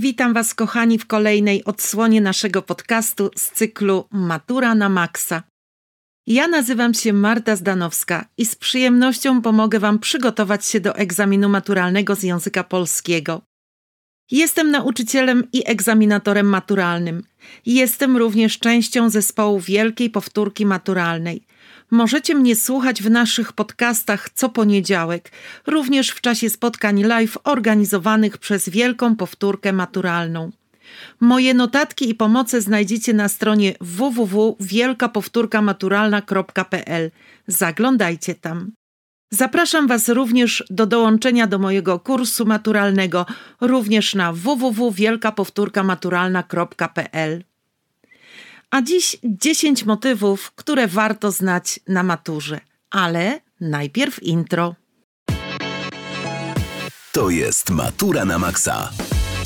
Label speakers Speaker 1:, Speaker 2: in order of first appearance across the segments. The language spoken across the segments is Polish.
Speaker 1: Witam Was, kochani, w kolejnej odsłonie naszego podcastu z cyklu Matura na Maxa. Ja nazywam się Marta Zdanowska i z przyjemnością pomogę Wam przygotować się do egzaminu maturalnego z języka polskiego. Jestem nauczycielem i egzaminatorem maturalnym. Jestem również częścią zespołu Wielkiej Powtórki Maturalnej. Możecie mnie słuchać w naszych podcastach co poniedziałek, również w czasie spotkań live organizowanych przez Wielką Powtórkę Maturalną. Moje notatki i pomoce znajdziecie na stronie www.wielkapowtórkamaturalna.pl. Zaglądajcie tam. Zapraszam Was również do dołączenia do mojego kursu maturalnego, również na www.wielkapowtórkamaturalna.pl. A dziś 10 motywów, które warto znać na maturze. Ale najpierw intro.
Speaker 2: To jest Matura na Maxa.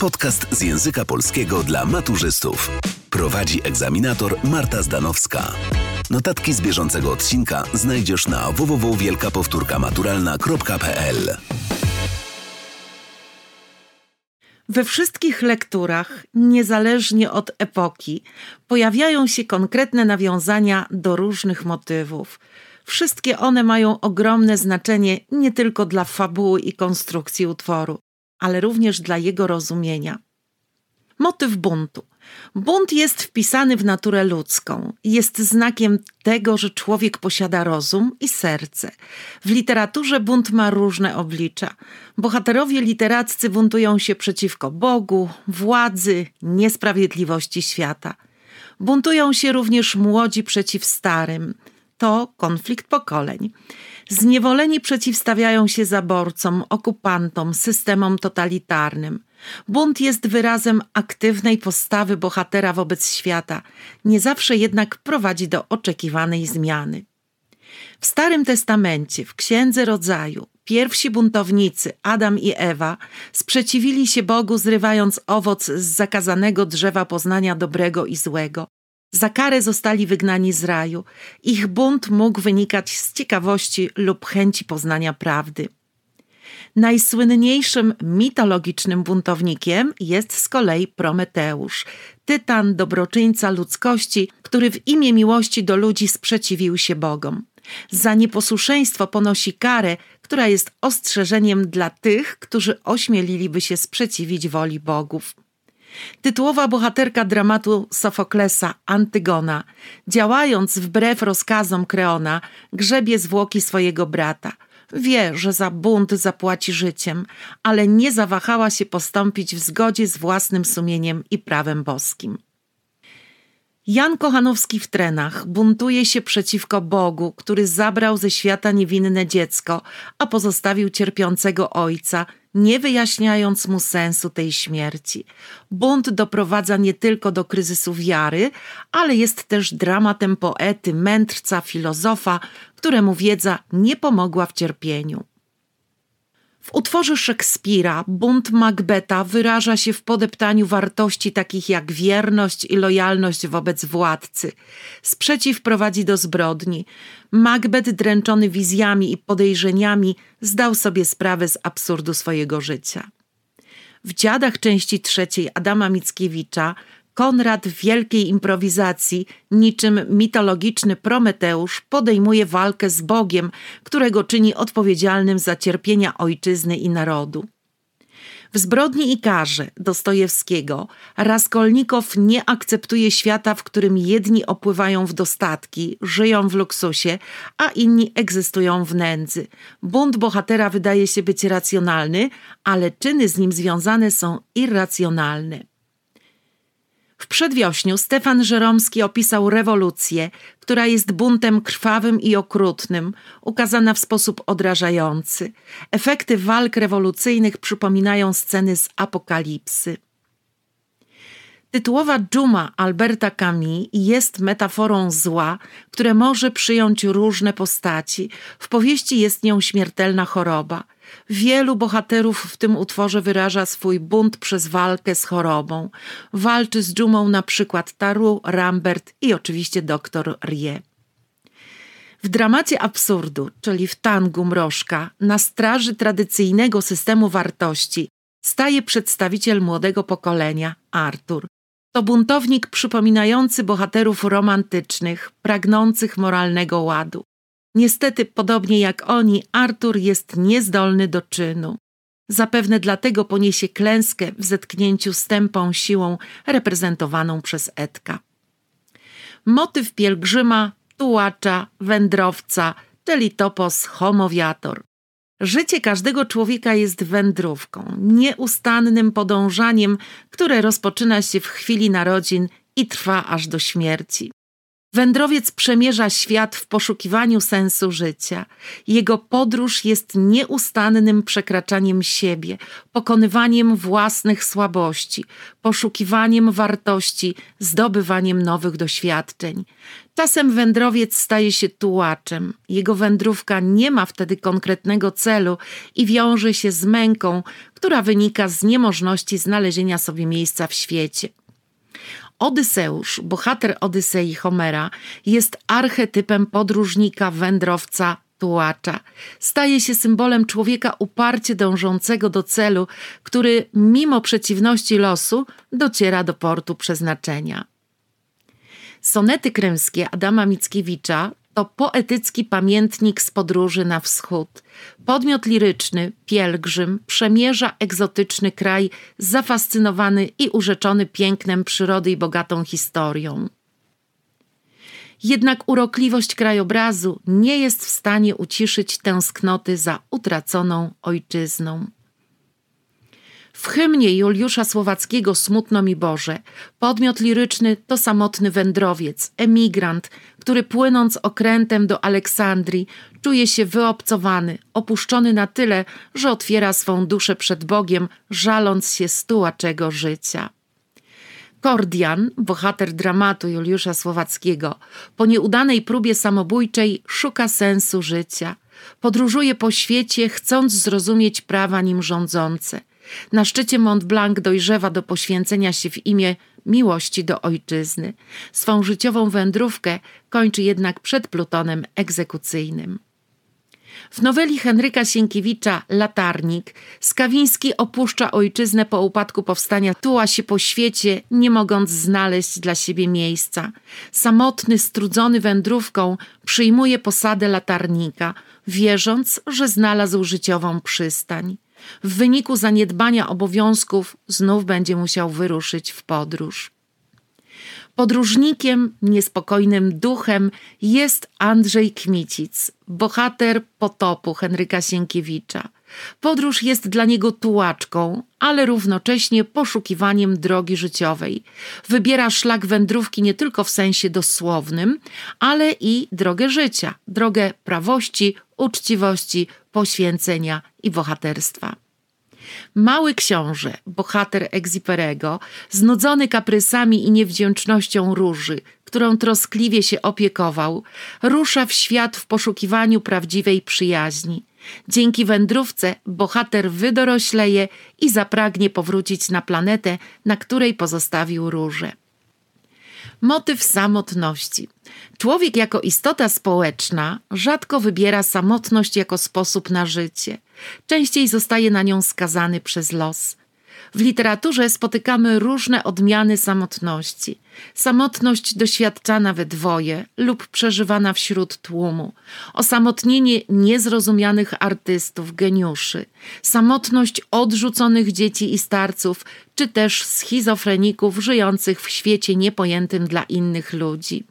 Speaker 2: Podcast z języka polskiego dla maturzystów. Prowadzi egzaminator Marta Zdanowska. Notatki z bieżącego odcinka znajdziesz na www.wielkapowtórkamaturalna.pl.
Speaker 1: We wszystkich lekturach, niezależnie od epoki, pojawiają się konkretne nawiązania do różnych motywów. Wszystkie one mają ogromne znaczenie nie tylko dla fabuły i konstrukcji utworu, ale również dla jego rozumienia. Motyw buntu. Bunt jest wpisany w naturę ludzką. Jest znakiem tego, że człowiek posiada rozum i serce. W literaturze bunt ma różne oblicza. Bohaterowie literaccy buntują się przeciwko Bogu, władzy, niesprawiedliwości świata. Buntują się również młodzi przeciw starym. To konflikt pokoleń. Zniewoleni przeciwstawiają się zaborcom, okupantom, systemom totalitarnym. Bunt jest wyrazem aktywnej postawy bohatera wobec świata, nie zawsze jednak prowadzi do oczekiwanej zmiany. W Starym Testamencie, w Księdze Rodzaju, pierwsi buntownicy, Adam i Ewa, sprzeciwili się Bogu, zrywając owoc z zakazanego drzewa poznania dobrego i złego. Za karę zostali wygnani z raju. Ich bunt mógł wynikać z ciekawości lub chęci poznania prawdy. Najsłynniejszym mitologicznym buntownikiem jest z kolei Prometeusz, tytan dobroczyńca ludzkości, który w imię miłości do ludzi sprzeciwił się Bogom. Za nieposłuszeństwo ponosi karę, która jest ostrzeżeniem dla tych, którzy ośmieliliby się sprzeciwić woli bogów. Tytułowa bohaterka dramatu Sofoklesa, Antygona, działając wbrew rozkazom Kreona, grzebie zwłoki swojego brata. Wie, że za bunt zapłaci życiem, ale nie zawahała się postąpić w zgodzie z własnym sumieniem i prawem boskim. Jan Kochanowski w trenach buntuje się przeciwko Bogu, który zabrał ze świata niewinne dziecko, a pozostawił cierpiącego ojca, nie wyjaśniając mu sensu tej śmierci. Bunt doprowadza nie tylko do kryzysu wiary, ale jest też dramatem poety, mędrca, filozofa, któremu wiedza nie pomogła w cierpieniu. W utworze Szekspira bunt Macbeta wyraża się w podeptaniu wartości takich jak wierność i lojalność wobec władcy. Sprzeciw prowadzi do zbrodni. Macbeth, dręczony wizjami i podejrzeniami, zdał sobie sprawę z absurdu swojego życia. W Dziadach części trzeciej Adama Mickiewicza Konrad w wielkiej improwizacji, niczym mitologiczny Prometeusz, podejmuje walkę z Bogiem, którego czyni odpowiedzialnym za cierpienia ojczyzny i narodu. W zbrodni i karze Dostojewskiego Raskolnikow nie akceptuje świata, w którym jedni opływają w dostatki, żyją w luksusie, a inni egzystują w nędzy. Bunt bohatera wydaje się być racjonalny, ale czyny z nim związane są irracjonalne. W przedwiośniu Stefan Żeromski opisał rewolucję, która jest buntem krwawym i okrutnym, ukazana w sposób odrażający. Efekty walk rewolucyjnych przypominają sceny z apokalipsy. Tytułowa dżuma Alberta Camus jest metaforą zła, które może przyjąć różne postaci. W powieści jest nią śmiertelna choroba. Wielu bohaterów w tym utworze wyraża swój bunt przez walkę z chorobą. Walczy z dżumą na przykład Taru, Rambert i oczywiście doktor Rie. W dramacie absurdu, czyli w tangu mrożka, na straży tradycyjnego systemu wartości, staje przedstawiciel młodego pokolenia, Artur. To buntownik przypominający bohaterów romantycznych, pragnących moralnego ładu. Niestety, podobnie jak oni, Artur jest niezdolny do czynu. Zapewne dlatego poniesie klęskę w zetknięciu z tępą siłą reprezentowaną przez Edka. Motyw pielgrzyma, tułacza, wędrowca, czyli topos homowiator. Życie każdego człowieka jest wędrówką, nieustannym podążaniem, które rozpoczyna się w chwili narodzin i trwa aż do śmierci. Wędrowiec przemierza świat w poszukiwaniu sensu życia. Jego podróż jest nieustannym przekraczaniem siebie, pokonywaniem własnych słabości, poszukiwaniem wartości, zdobywaniem nowych doświadczeń. Czasem wędrowiec staje się tułaczem. Jego wędrówka nie ma wtedy konkretnego celu i wiąże się z męką, która wynika z niemożności znalezienia sobie miejsca w świecie. Odyseusz, bohater Odysei Homera, jest archetypem podróżnika, wędrowca, tułacza. Staje się symbolem człowieka uparcie dążącego do celu, który mimo przeciwności losu dociera do portu przeznaczenia. Sonety krymskie Adama Mickiewicza to poetycki pamiętnik z podróży na wschód. Podmiot liryczny, pielgrzym, przemierza egzotyczny kraj, zafascynowany i urzeczony pięknem przyrody i bogatą historią. Jednak urokliwość krajobrazu nie jest w stanie uciszyć tęsknoty za utraconą ojczyzną. W hymnie Juliusza Słowackiego Smutno mi Boże podmiot liryczny to samotny wędrowiec, emigrant, który płynąc okrętem do Aleksandrii czuje się wyobcowany, opuszczony na tyle, że otwiera swą duszę przed Bogiem, żaląc się stułaczego życia. Kordian, bohater dramatu Juliusza Słowackiego, po nieudanej próbie samobójczej szuka sensu życia. Podróżuje po świecie, chcąc zrozumieć prawa nim rządzące – na szczycie Mont Blanc dojrzewa do poświęcenia się w imię miłości do ojczyzny. Swą życiową wędrówkę kończy jednak przed plutonem egzekucyjnym. W noweli Henryka Sienkiewicza Latarnik Skawiński opuszcza ojczyznę po upadku powstania, tuła się po świecie, nie mogąc znaleźć dla siebie miejsca. Samotny, strudzony wędrówką przyjmuje posadę latarnika, wierząc, że znalazł życiową przystań. W wyniku zaniedbania obowiązków znów będzie musiał wyruszyć w podróż. Podróżnikiem, niespokojnym duchem jest Andrzej Kmicic, bohater potopu Henryka Sienkiewicza. Podróż jest dla niego tułaczką, ale równocześnie poszukiwaniem drogi życiowej. Wybiera szlak wędrówki nie tylko w sensie dosłownym, ale i drogę życia, drogę prawości, uczciwości, poświęcenia i bohaterstwa. Mały książę, bohater Egziperego, znudzony kaprysami i niewdzięcznością róży, którą troskliwie się opiekował, rusza w świat w poszukiwaniu prawdziwej przyjaźni. Dzięki wędrówce bohater wydorośleje i zapragnie powrócić na planetę, na której pozostawił róże. Motyw samotności. Człowiek jako istota społeczna rzadko wybiera samotność jako sposób na życie. Częściej zostaje na nią skazany przez los. W literaturze spotykamy różne odmiany samotności. Samotność doświadczana we dwoje lub przeżywana wśród tłumu, osamotnienie niezrozumianych artystów, geniuszy, samotność odrzuconych dzieci i starców, czy też schizofreników żyjących w świecie niepojętym dla innych ludzi.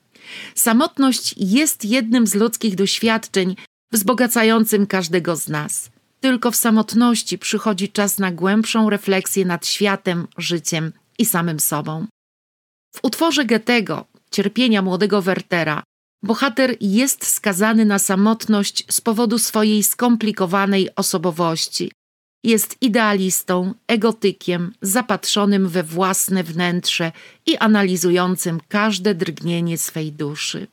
Speaker 1: Samotność jest jednym z ludzkich doświadczeń wzbogacającym każdego z nas. Tylko w samotności przychodzi czas na głębszą refleksję nad światem, życiem i samym sobą. W utworze Goethego, Cierpienia młodego Wertera, bohater jest skazany na samotność z powodu swojej skomplikowanej osobowości. Jest idealistą, egotykiem, zapatrzonym we własne wnętrze i analizującym każde drgnienie swej duszy.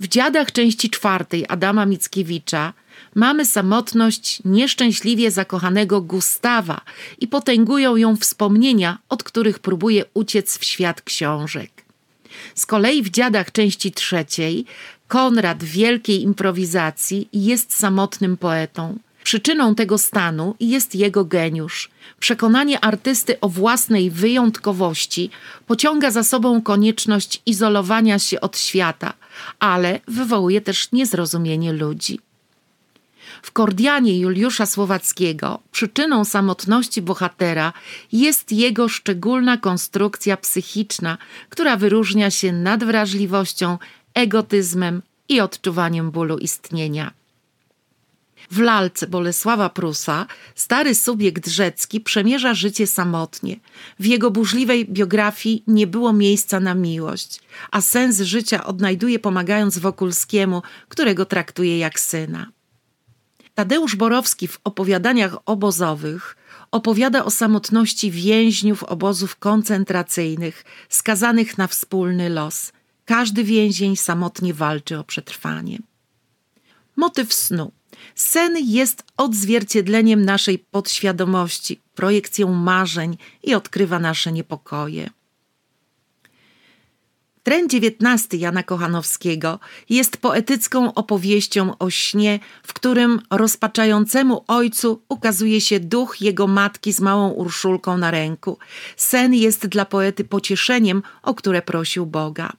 Speaker 1: W dziadach części czwartej Adama Mickiewicza mamy samotność nieszczęśliwie zakochanego Gustawa i potęgują ją wspomnienia, od których próbuje uciec w świat książek. Z kolei w dziadach części trzeciej Konrad wielkiej improwizacji jest samotnym poetą. Przyczyną tego stanu jest jego geniusz. Przekonanie artysty o własnej wyjątkowości pociąga za sobą konieczność izolowania się od świata, ale wywołuje też niezrozumienie ludzi. W Kordianie Juliusza Słowackiego przyczyną samotności bohatera jest jego szczególna konstrukcja psychiczna, która wyróżnia się nadwrażliwością, egotyzmem i odczuwaniem bólu istnienia. W lalce Bolesława Prusa stary subiekt rzecki przemierza życie samotnie. W jego burzliwej biografii nie było miejsca na miłość, a sens życia odnajduje pomagając Wokulskiemu, którego traktuje jak syna. Tadeusz Borowski w opowiadaniach obozowych opowiada o samotności więźniów obozów koncentracyjnych, skazanych na wspólny los. Każdy więzień samotnie walczy o przetrwanie. Motyw snu. Sen jest odzwierciedleniem naszej podświadomości, projekcją marzeń i odkrywa nasze niepokoje. Tren XIX Jana Kochanowskiego jest poetycką opowieścią o śnie, w którym rozpaczającemu ojcu ukazuje się duch jego matki z małą Urszulką na ręku. Sen jest dla poety pocieszeniem, o które prosił Boga.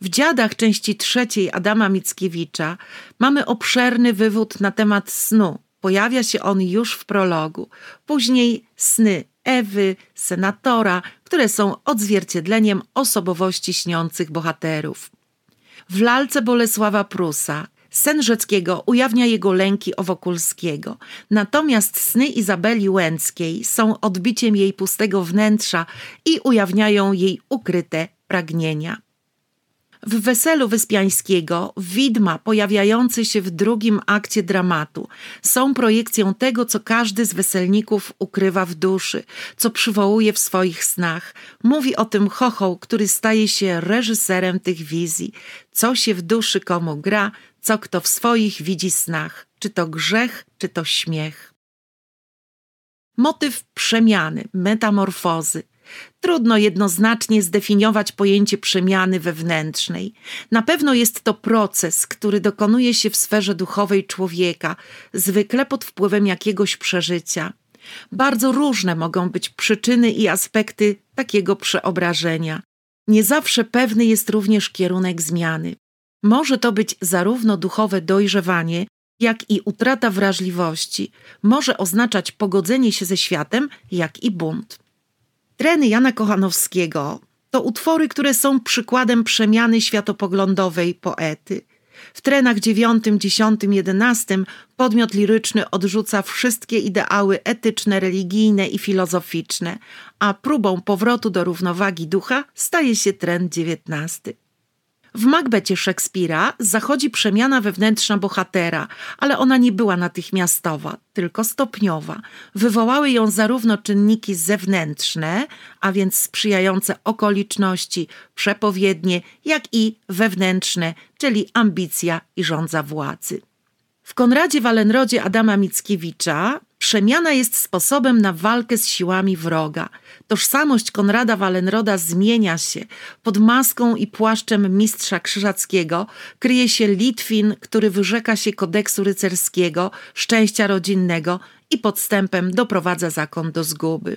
Speaker 1: W Dziadach części trzeciej Adama Mickiewicza mamy obszerny wywód na temat snu. Pojawia się on już w prologu. Później sny Ewy, senatora, które są odzwierciedleniem osobowości śniących bohaterów. W lalce Bolesława Prusa sen Rzeckiego ujawnia jego lęki o Wokulskiego, natomiast sny Izabeli Łęckiej są odbiciem jej pustego wnętrza i ujawniają jej ukryte pragnienia. W weselu Wyspiańskiego widma pojawiające się w drugim akcie dramatu są projekcją tego, co każdy z weselników ukrywa w duszy, co przywołuje w swoich snach. Mówi o tym chochoł, który staje się reżyserem tych wizji. Co się w duszy komu gra, co kto w swoich widzi snach, czy to grzech, czy to śmiech. Motyw przemiany, metamorfozy, Trudno jednoznacznie zdefiniować pojęcie przemiany wewnętrznej. Na pewno jest to proces, który dokonuje się w sferze duchowej człowieka, zwykle pod wpływem jakiegoś przeżycia. Bardzo różne mogą być przyczyny i aspekty takiego przeobrażenia. Nie zawsze pewny jest również kierunek zmiany. Może to być zarówno duchowe dojrzewanie, jak i utrata wrażliwości, może oznaczać pogodzenie się ze światem, jak i bunt. Treny Jana Kochanowskiego to utwory, które są przykładem przemiany światopoglądowej poety. W trenach dziewiątym, dziesiątym, jedenastym podmiot liryczny odrzuca wszystkie ideały etyczne, religijne i filozoficzne, a próbą powrotu do równowagi ducha staje się tren dziewiętnasty. W Macbecie Szekspira zachodzi przemiana wewnętrzna bohatera, ale ona nie była natychmiastowa, tylko stopniowa. Wywołały ją zarówno czynniki zewnętrzne, a więc sprzyjające okoliczności, przepowiednie, jak i wewnętrzne, czyli ambicja i rządza władzy. W Konradzie Walenrodzie Adama Mickiewicza Przemiana jest sposobem na walkę z siłami wroga. Tożsamość Konrada Walenroda zmienia się. Pod maską i płaszczem mistrza krzyżackiego kryje się Litwin, który wyrzeka się kodeksu rycerskiego, szczęścia rodzinnego i podstępem doprowadza zakon do zguby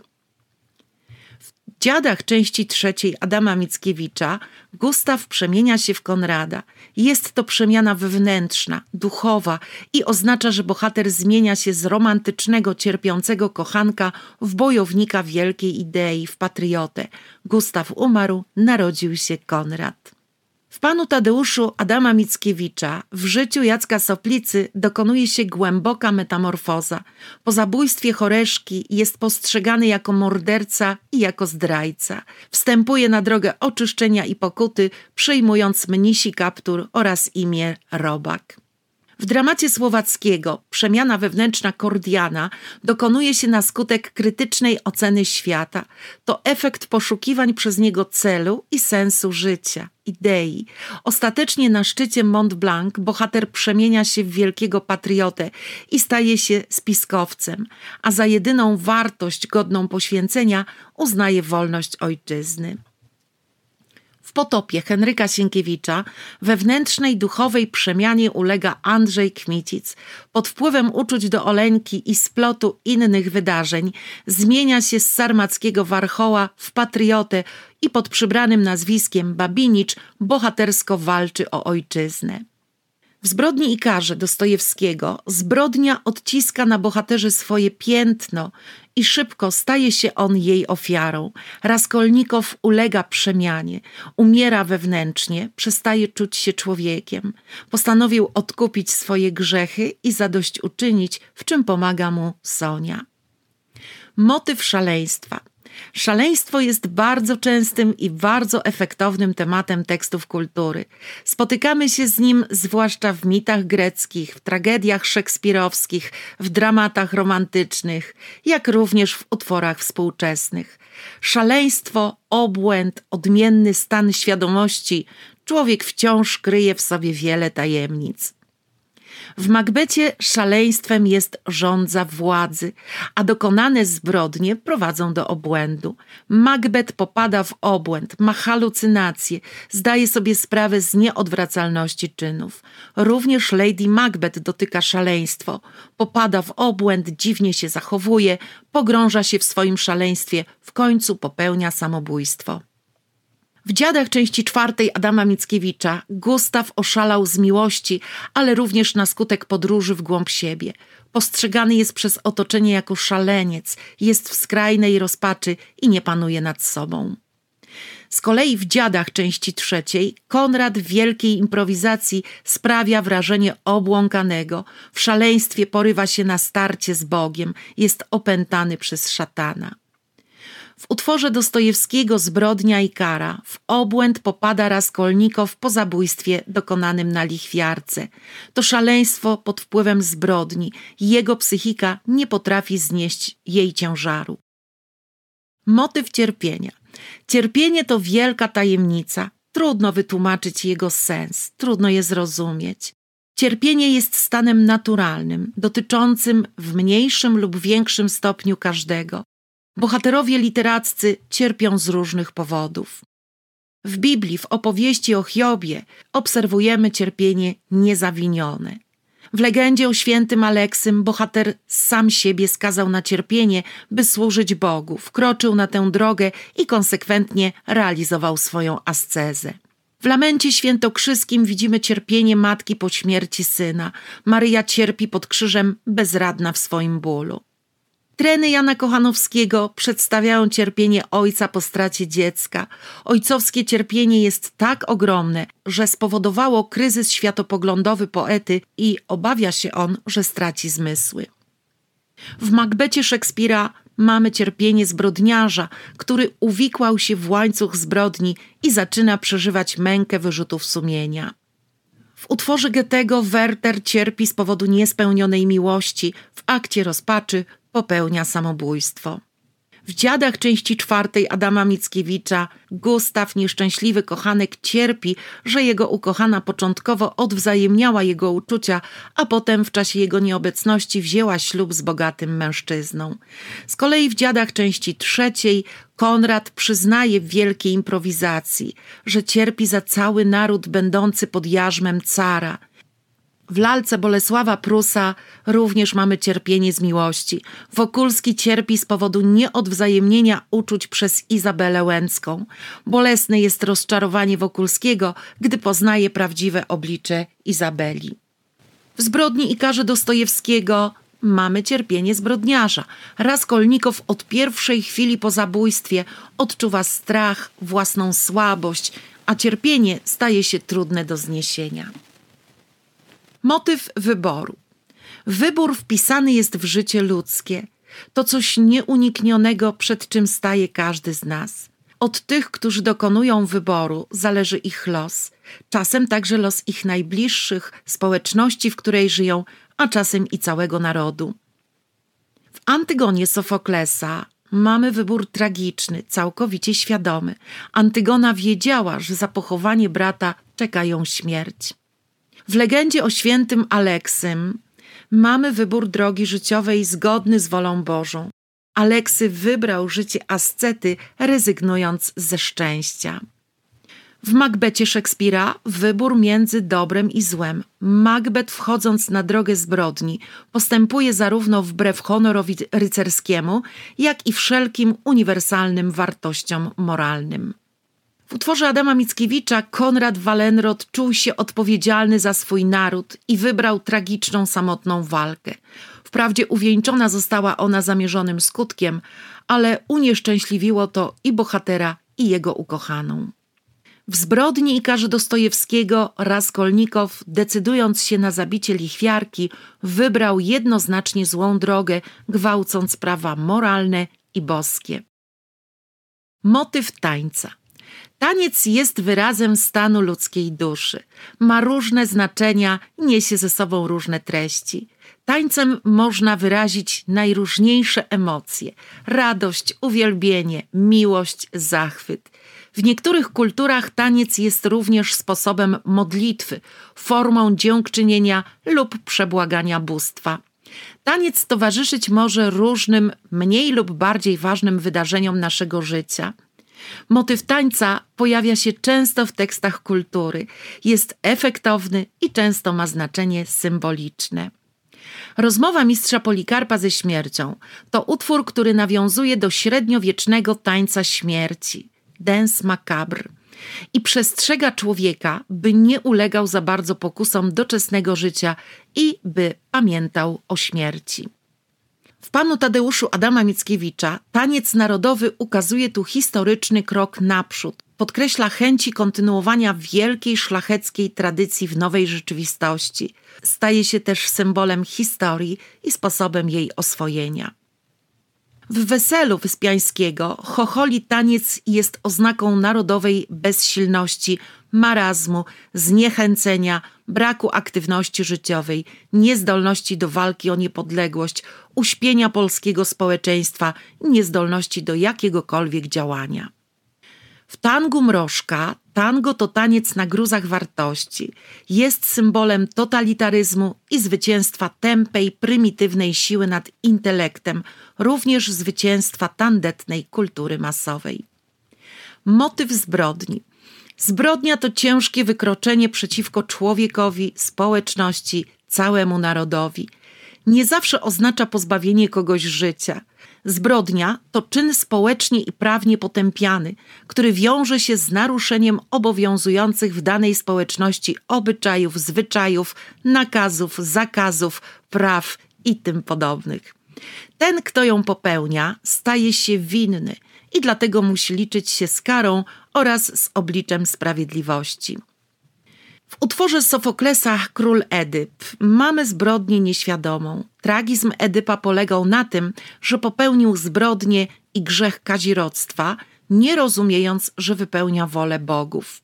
Speaker 1: dziadach części trzeciej Adama Mickiewicza Gustaw przemienia się w Konrada. Jest to przemiana wewnętrzna, duchowa i oznacza, że bohater zmienia się z romantycznego, cierpiącego kochanka w bojownika wielkiej idei, w patriotę. Gustaw umarł, narodził się Konrad. W panu Tadeuszu Adama Mickiewicza w życiu Jacka Soplicy dokonuje się głęboka metamorfoza. Po zabójstwie Choreszki jest postrzegany jako morderca i jako zdrajca. Wstępuje na drogę oczyszczenia i pokuty, przyjmując mnisi kaptur oraz imię Robak. W dramacie słowackiego przemiana wewnętrzna Kordiana dokonuje się na skutek krytycznej oceny świata. To efekt poszukiwań przez niego celu i sensu życia, idei. Ostatecznie na szczycie Mont Blanc bohater przemienia się w wielkiego patriotę i staje się spiskowcem, a za jedyną wartość godną poświęcenia uznaje wolność ojczyzny. W potopie Henryka Sienkiewicza wewnętrznej duchowej przemianie ulega Andrzej Kmicic. Pod wpływem uczuć do Oleńki i splotu innych wydarzeń zmienia się z sarmackiego warchoła w patriotę i pod przybranym nazwiskiem Babinicz bohatersko walczy o ojczyznę. W zbrodni i karze Dostojewskiego zbrodnia odciska na bohaterze swoje piętno i szybko staje się on jej ofiarą. Raskolnikow ulega przemianie, umiera wewnętrznie, przestaje czuć się człowiekiem. Postanowił odkupić swoje grzechy i zadośćuczynić, w czym pomaga mu Sonia. Motyw szaleństwa – Szaleństwo jest bardzo częstym i bardzo efektownym tematem tekstów kultury. Spotykamy się z nim zwłaszcza w mitach greckich, w tragediach szekspirowskich, w dramatach romantycznych, jak również w utworach współczesnych. Szaleństwo, obłęd, odmienny stan świadomości, człowiek wciąż kryje w sobie wiele tajemnic. W Makbecie szaleństwem jest rządza władzy, a dokonane zbrodnie prowadzą do obłędu. Macbeth popada w obłęd, ma halucynacje, zdaje sobie sprawę z nieodwracalności czynów. Również Lady Macbeth dotyka szaleństwo, popada w obłęd, dziwnie się zachowuje, pogrąża się w swoim szaleństwie, w końcu popełnia samobójstwo. W dziadach części czwartej Adama Mickiewicza Gustaw oszalał z miłości, ale również na skutek podróży w głąb siebie. Postrzegany jest przez otoczenie jako szaleniec, jest w skrajnej rozpaczy i nie panuje nad sobą. Z kolei w dziadach części trzeciej Konrad w wielkiej improwizacji sprawia wrażenie obłąkanego, w szaleństwie porywa się na starcie z Bogiem, jest opętany przez szatana. W utworze Dostojewskiego Zbrodnia i kara w obłęd popada Raskolnikow po zabójstwie dokonanym na lichwiarce. To szaleństwo pod wpływem zbrodni. Jego psychika nie potrafi znieść jej ciężaru. Motyw cierpienia. Cierpienie to wielka tajemnica. Trudno wytłumaczyć jego sens, trudno je zrozumieć. Cierpienie jest stanem naturalnym, dotyczącym w mniejszym lub większym stopniu każdego. Bohaterowie literaccy cierpią z różnych powodów. W Biblii, w opowieści o Hiobie, obserwujemy cierpienie niezawinione. W legendzie o świętym Aleksym bohater sam siebie skazał na cierpienie, by służyć Bogu, wkroczył na tę drogę i konsekwentnie realizował swoją ascezę. W lamencie świętokrzyskim widzimy cierpienie matki po śmierci syna. Maryja cierpi pod krzyżem bezradna w swoim bólu. Treny Jana Kochanowskiego przedstawiają cierpienie ojca po stracie dziecka. Ojcowskie cierpienie jest tak ogromne, że spowodowało kryzys światopoglądowy poety i obawia się on, że straci zmysły. W Macbecie Szekspira mamy cierpienie zbrodniarza, który uwikłał się w łańcuch zbrodni i zaczyna przeżywać mękę wyrzutów sumienia. W utworze Goethego Werther cierpi z powodu niespełnionej miłości, w akcie rozpaczy popełnia samobójstwo. W dziadach części czwartej Adama Mickiewicza Gustaw, nieszczęśliwy kochanek, cierpi, że jego ukochana początkowo odwzajemniała jego uczucia, a potem w czasie jego nieobecności wzięła ślub z bogatym mężczyzną. Z kolei w dziadach części trzeciej Konrad przyznaje w wielkiej improwizacji, że cierpi za cały naród będący pod jarzmem cara – w lalce Bolesława Prusa również mamy cierpienie z miłości. Wokulski cierpi z powodu nieodwzajemnienia uczuć przez Izabelę Łęcką. Bolesne jest rozczarowanie Wokulskiego, gdy poznaje prawdziwe oblicze Izabeli. W zbrodni i karze Dostojewskiego mamy cierpienie zbrodniarza. Raskolnikow od pierwszej chwili po zabójstwie odczuwa strach, własną słabość, a cierpienie staje się trudne do zniesienia. Motyw wyboru. Wybór wpisany jest w życie ludzkie. To coś nieuniknionego, przed czym staje każdy z nas. Od tych, którzy dokonują wyboru, zależy ich los, czasem także los ich najbliższych, społeczności, w której żyją, a czasem i całego narodu. W Antygonie Sofoklesa mamy wybór tragiczny, całkowicie świadomy. Antygona wiedziała, że za pochowanie brata czeka ją śmierć. W legendzie o świętym Aleksym mamy wybór drogi życiowej zgodny z wolą Bożą. Aleksy wybrał życie ascety, rezygnując ze szczęścia. W Macbecie Szekspira wybór między dobrem i złem. Macbeth, wchodząc na drogę zbrodni, postępuje zarówno wbrew honorowi rycerskiemu, jak i wszelkim uniwersalnym wartościom moralnym. W utworze Adama Mickiewicza Konrad Wallenrod czuł się odpowiedzialny za swój naród i wybrał tragiczną, samotną walkę. Wprawdzie uwieńczona została ona zamierzonym skutkiem, ale unieszczęśliwiło to i bohatera, i jego ukochaną. W zbrodni Ikarza Dostojewskiego Raskolnikow, decydując się na zabicie lichwiarki, wybrał jednoznacznie złą drogę, gwałcąc prawa moralne i boskie. Motyw tańca – Taniec jest wyrazem stanu ludzkiej duszy. Ma różne znaczenia, niesie ze sobą różne treści. Tańcem można wyrazić najróżniejsze emocje: radość, uwielbienie, miłość, zachwyt. W niektórych kulturach taniec jest również sposobem modlitwy, formą dziękczynienia lub przebłagania bóstwa. Taniec towarzyszyć może różnym, mniej lub bardziej ważnym wydarzeniom naszego życia – Motyw tańca pojawia się często w tekstach kultury, jest efektowny i często ma znaczenie symboliczne. Rozmowa mistrza Polikarpa ze śmiercią to utwór, który nawiązuje do średniowiecznego tańca śmierci, dance macabre, i przestrzega człowieka, by nie ulegał za bardzo pokusom doczesnego życia i by pamiętał o śmierci. W panu Tadeuszu Adama Mickiewicza taniec narodowy ukazuje tu historyczny krok naprzód. Podkreśla chęci kontynuowania wielkiej szlacheckiej tradycji w nowej rzeczywistości. Staje się też symbolem historii i sposobem jej oswojenia. W weselu Wyspiańskiego chocholi taniec jest oznaką narodowej bezsilności, marazmu, zniechęcenia, braku aktywności życiowej, niezdolności do walki o niepodległość, uśpienia polskiego społeczeństwa, niezdolności do jakiegokolwiek działania. W tangu mrożka tango to taniec na gruzach wartości. Jest symbolem totalitaryzmu i zwycięstwa tępej, prymitywnej siły nad intelektem, również zwycięstwa tandetnej kultury masowej. Motyw zbrodni. Zbrodnia to ciężkie wykroczenie przeciwko człowiekowi, społeczności, całemu narodowi. Nie zawsze oznacza pozbawienie kogoś życia. Zbrodnia to czyn społecznie i prawnie potępiany, który wiąże się z naruszeniem obowiązujących w danej społeczności obyczajów, zwyczajów, nakazów, zakazów, praw i tym podobnych. Ten, kto ją popełnia, staje się winny i dlatego musi liczyć się z karą oraz z obliczem sprawiedliwości. W utworze Sofoklesa Król Edyp mamy zbrodnię nieświadomą. Tragizm Edypa polegał na tym, że popełnił zbrodnię i grzech kazirodztwa, nie rozumiejąc, że wypełnia wolę bogów.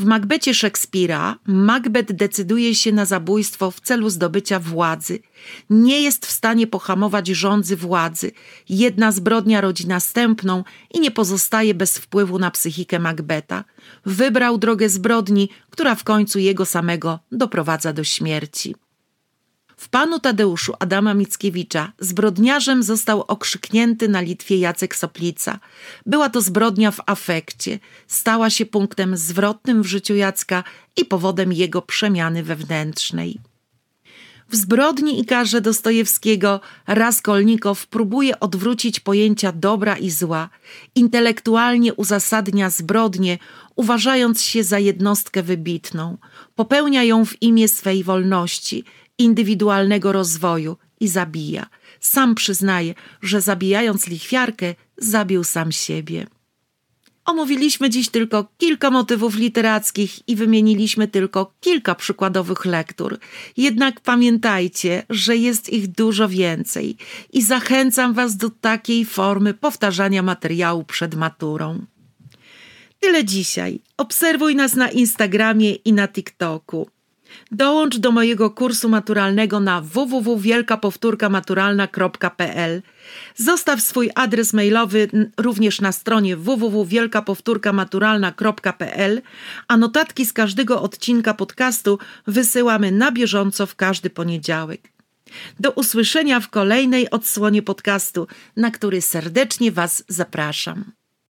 Speaker 1: W Macbecie Szekspira Macbeth decyduje się na zabójstwo w celu zdobycia władzy. Nie jest w stanie pohamować rządzy władzy. Jedna zbrodnia rodzi następną i nie pozostaje bez wpływu na psychikę Macbeta. Wybrał drogę zbrodni, która w końcu jego samego doprowadza do śmierci. W panu Tadeuszu Adama Mickiewicza zbrodniarzem został okrzyknięty na Litwie Jacek Soplica. Była to zbrodnia w afekcie, stała się punktem zwrotnym w życiu Jacka i powodem jego przemiany wewnętrznej. W zbrodni i karze Dostojewskiego Raskolnikow próbuje odwrócić pojęcia dobra i zła, intelektualnie uzasadnia zbrodnię, uważając się za jednostkę wybitną. Popełnia ją w imię swej wolności – indywidualnego rozwoju i zabija. Sam przyznaje, że zabijając lichwiarkę, zabił sam siebie. Omówiliśmy dziś tylko kilka motywów literackich i wymieniliśmy tylko kilka przykładowych lektur. Jednak pamiętajcie, że jest ich dużo więcej i zachęcam Was do takiej formy powtarzania materiału przed maturą. Tyle dzisiaj. Obserwuj nas na Instagramie i na TikToku. Dołącz do mojego kursu maturalnego na www.wielkapowtórkamaturalna.pl. Zostaw swój adres mailowy również na stronie www.wielkapowtórkamaturalna.pl, a notatki z każdego odcinka podcastu wysyłamy na bieżąco w każdy poniedziałek. Do usłyszenia w kolejnej odsłonie podcastu, na który serdecznie Was zapraszam.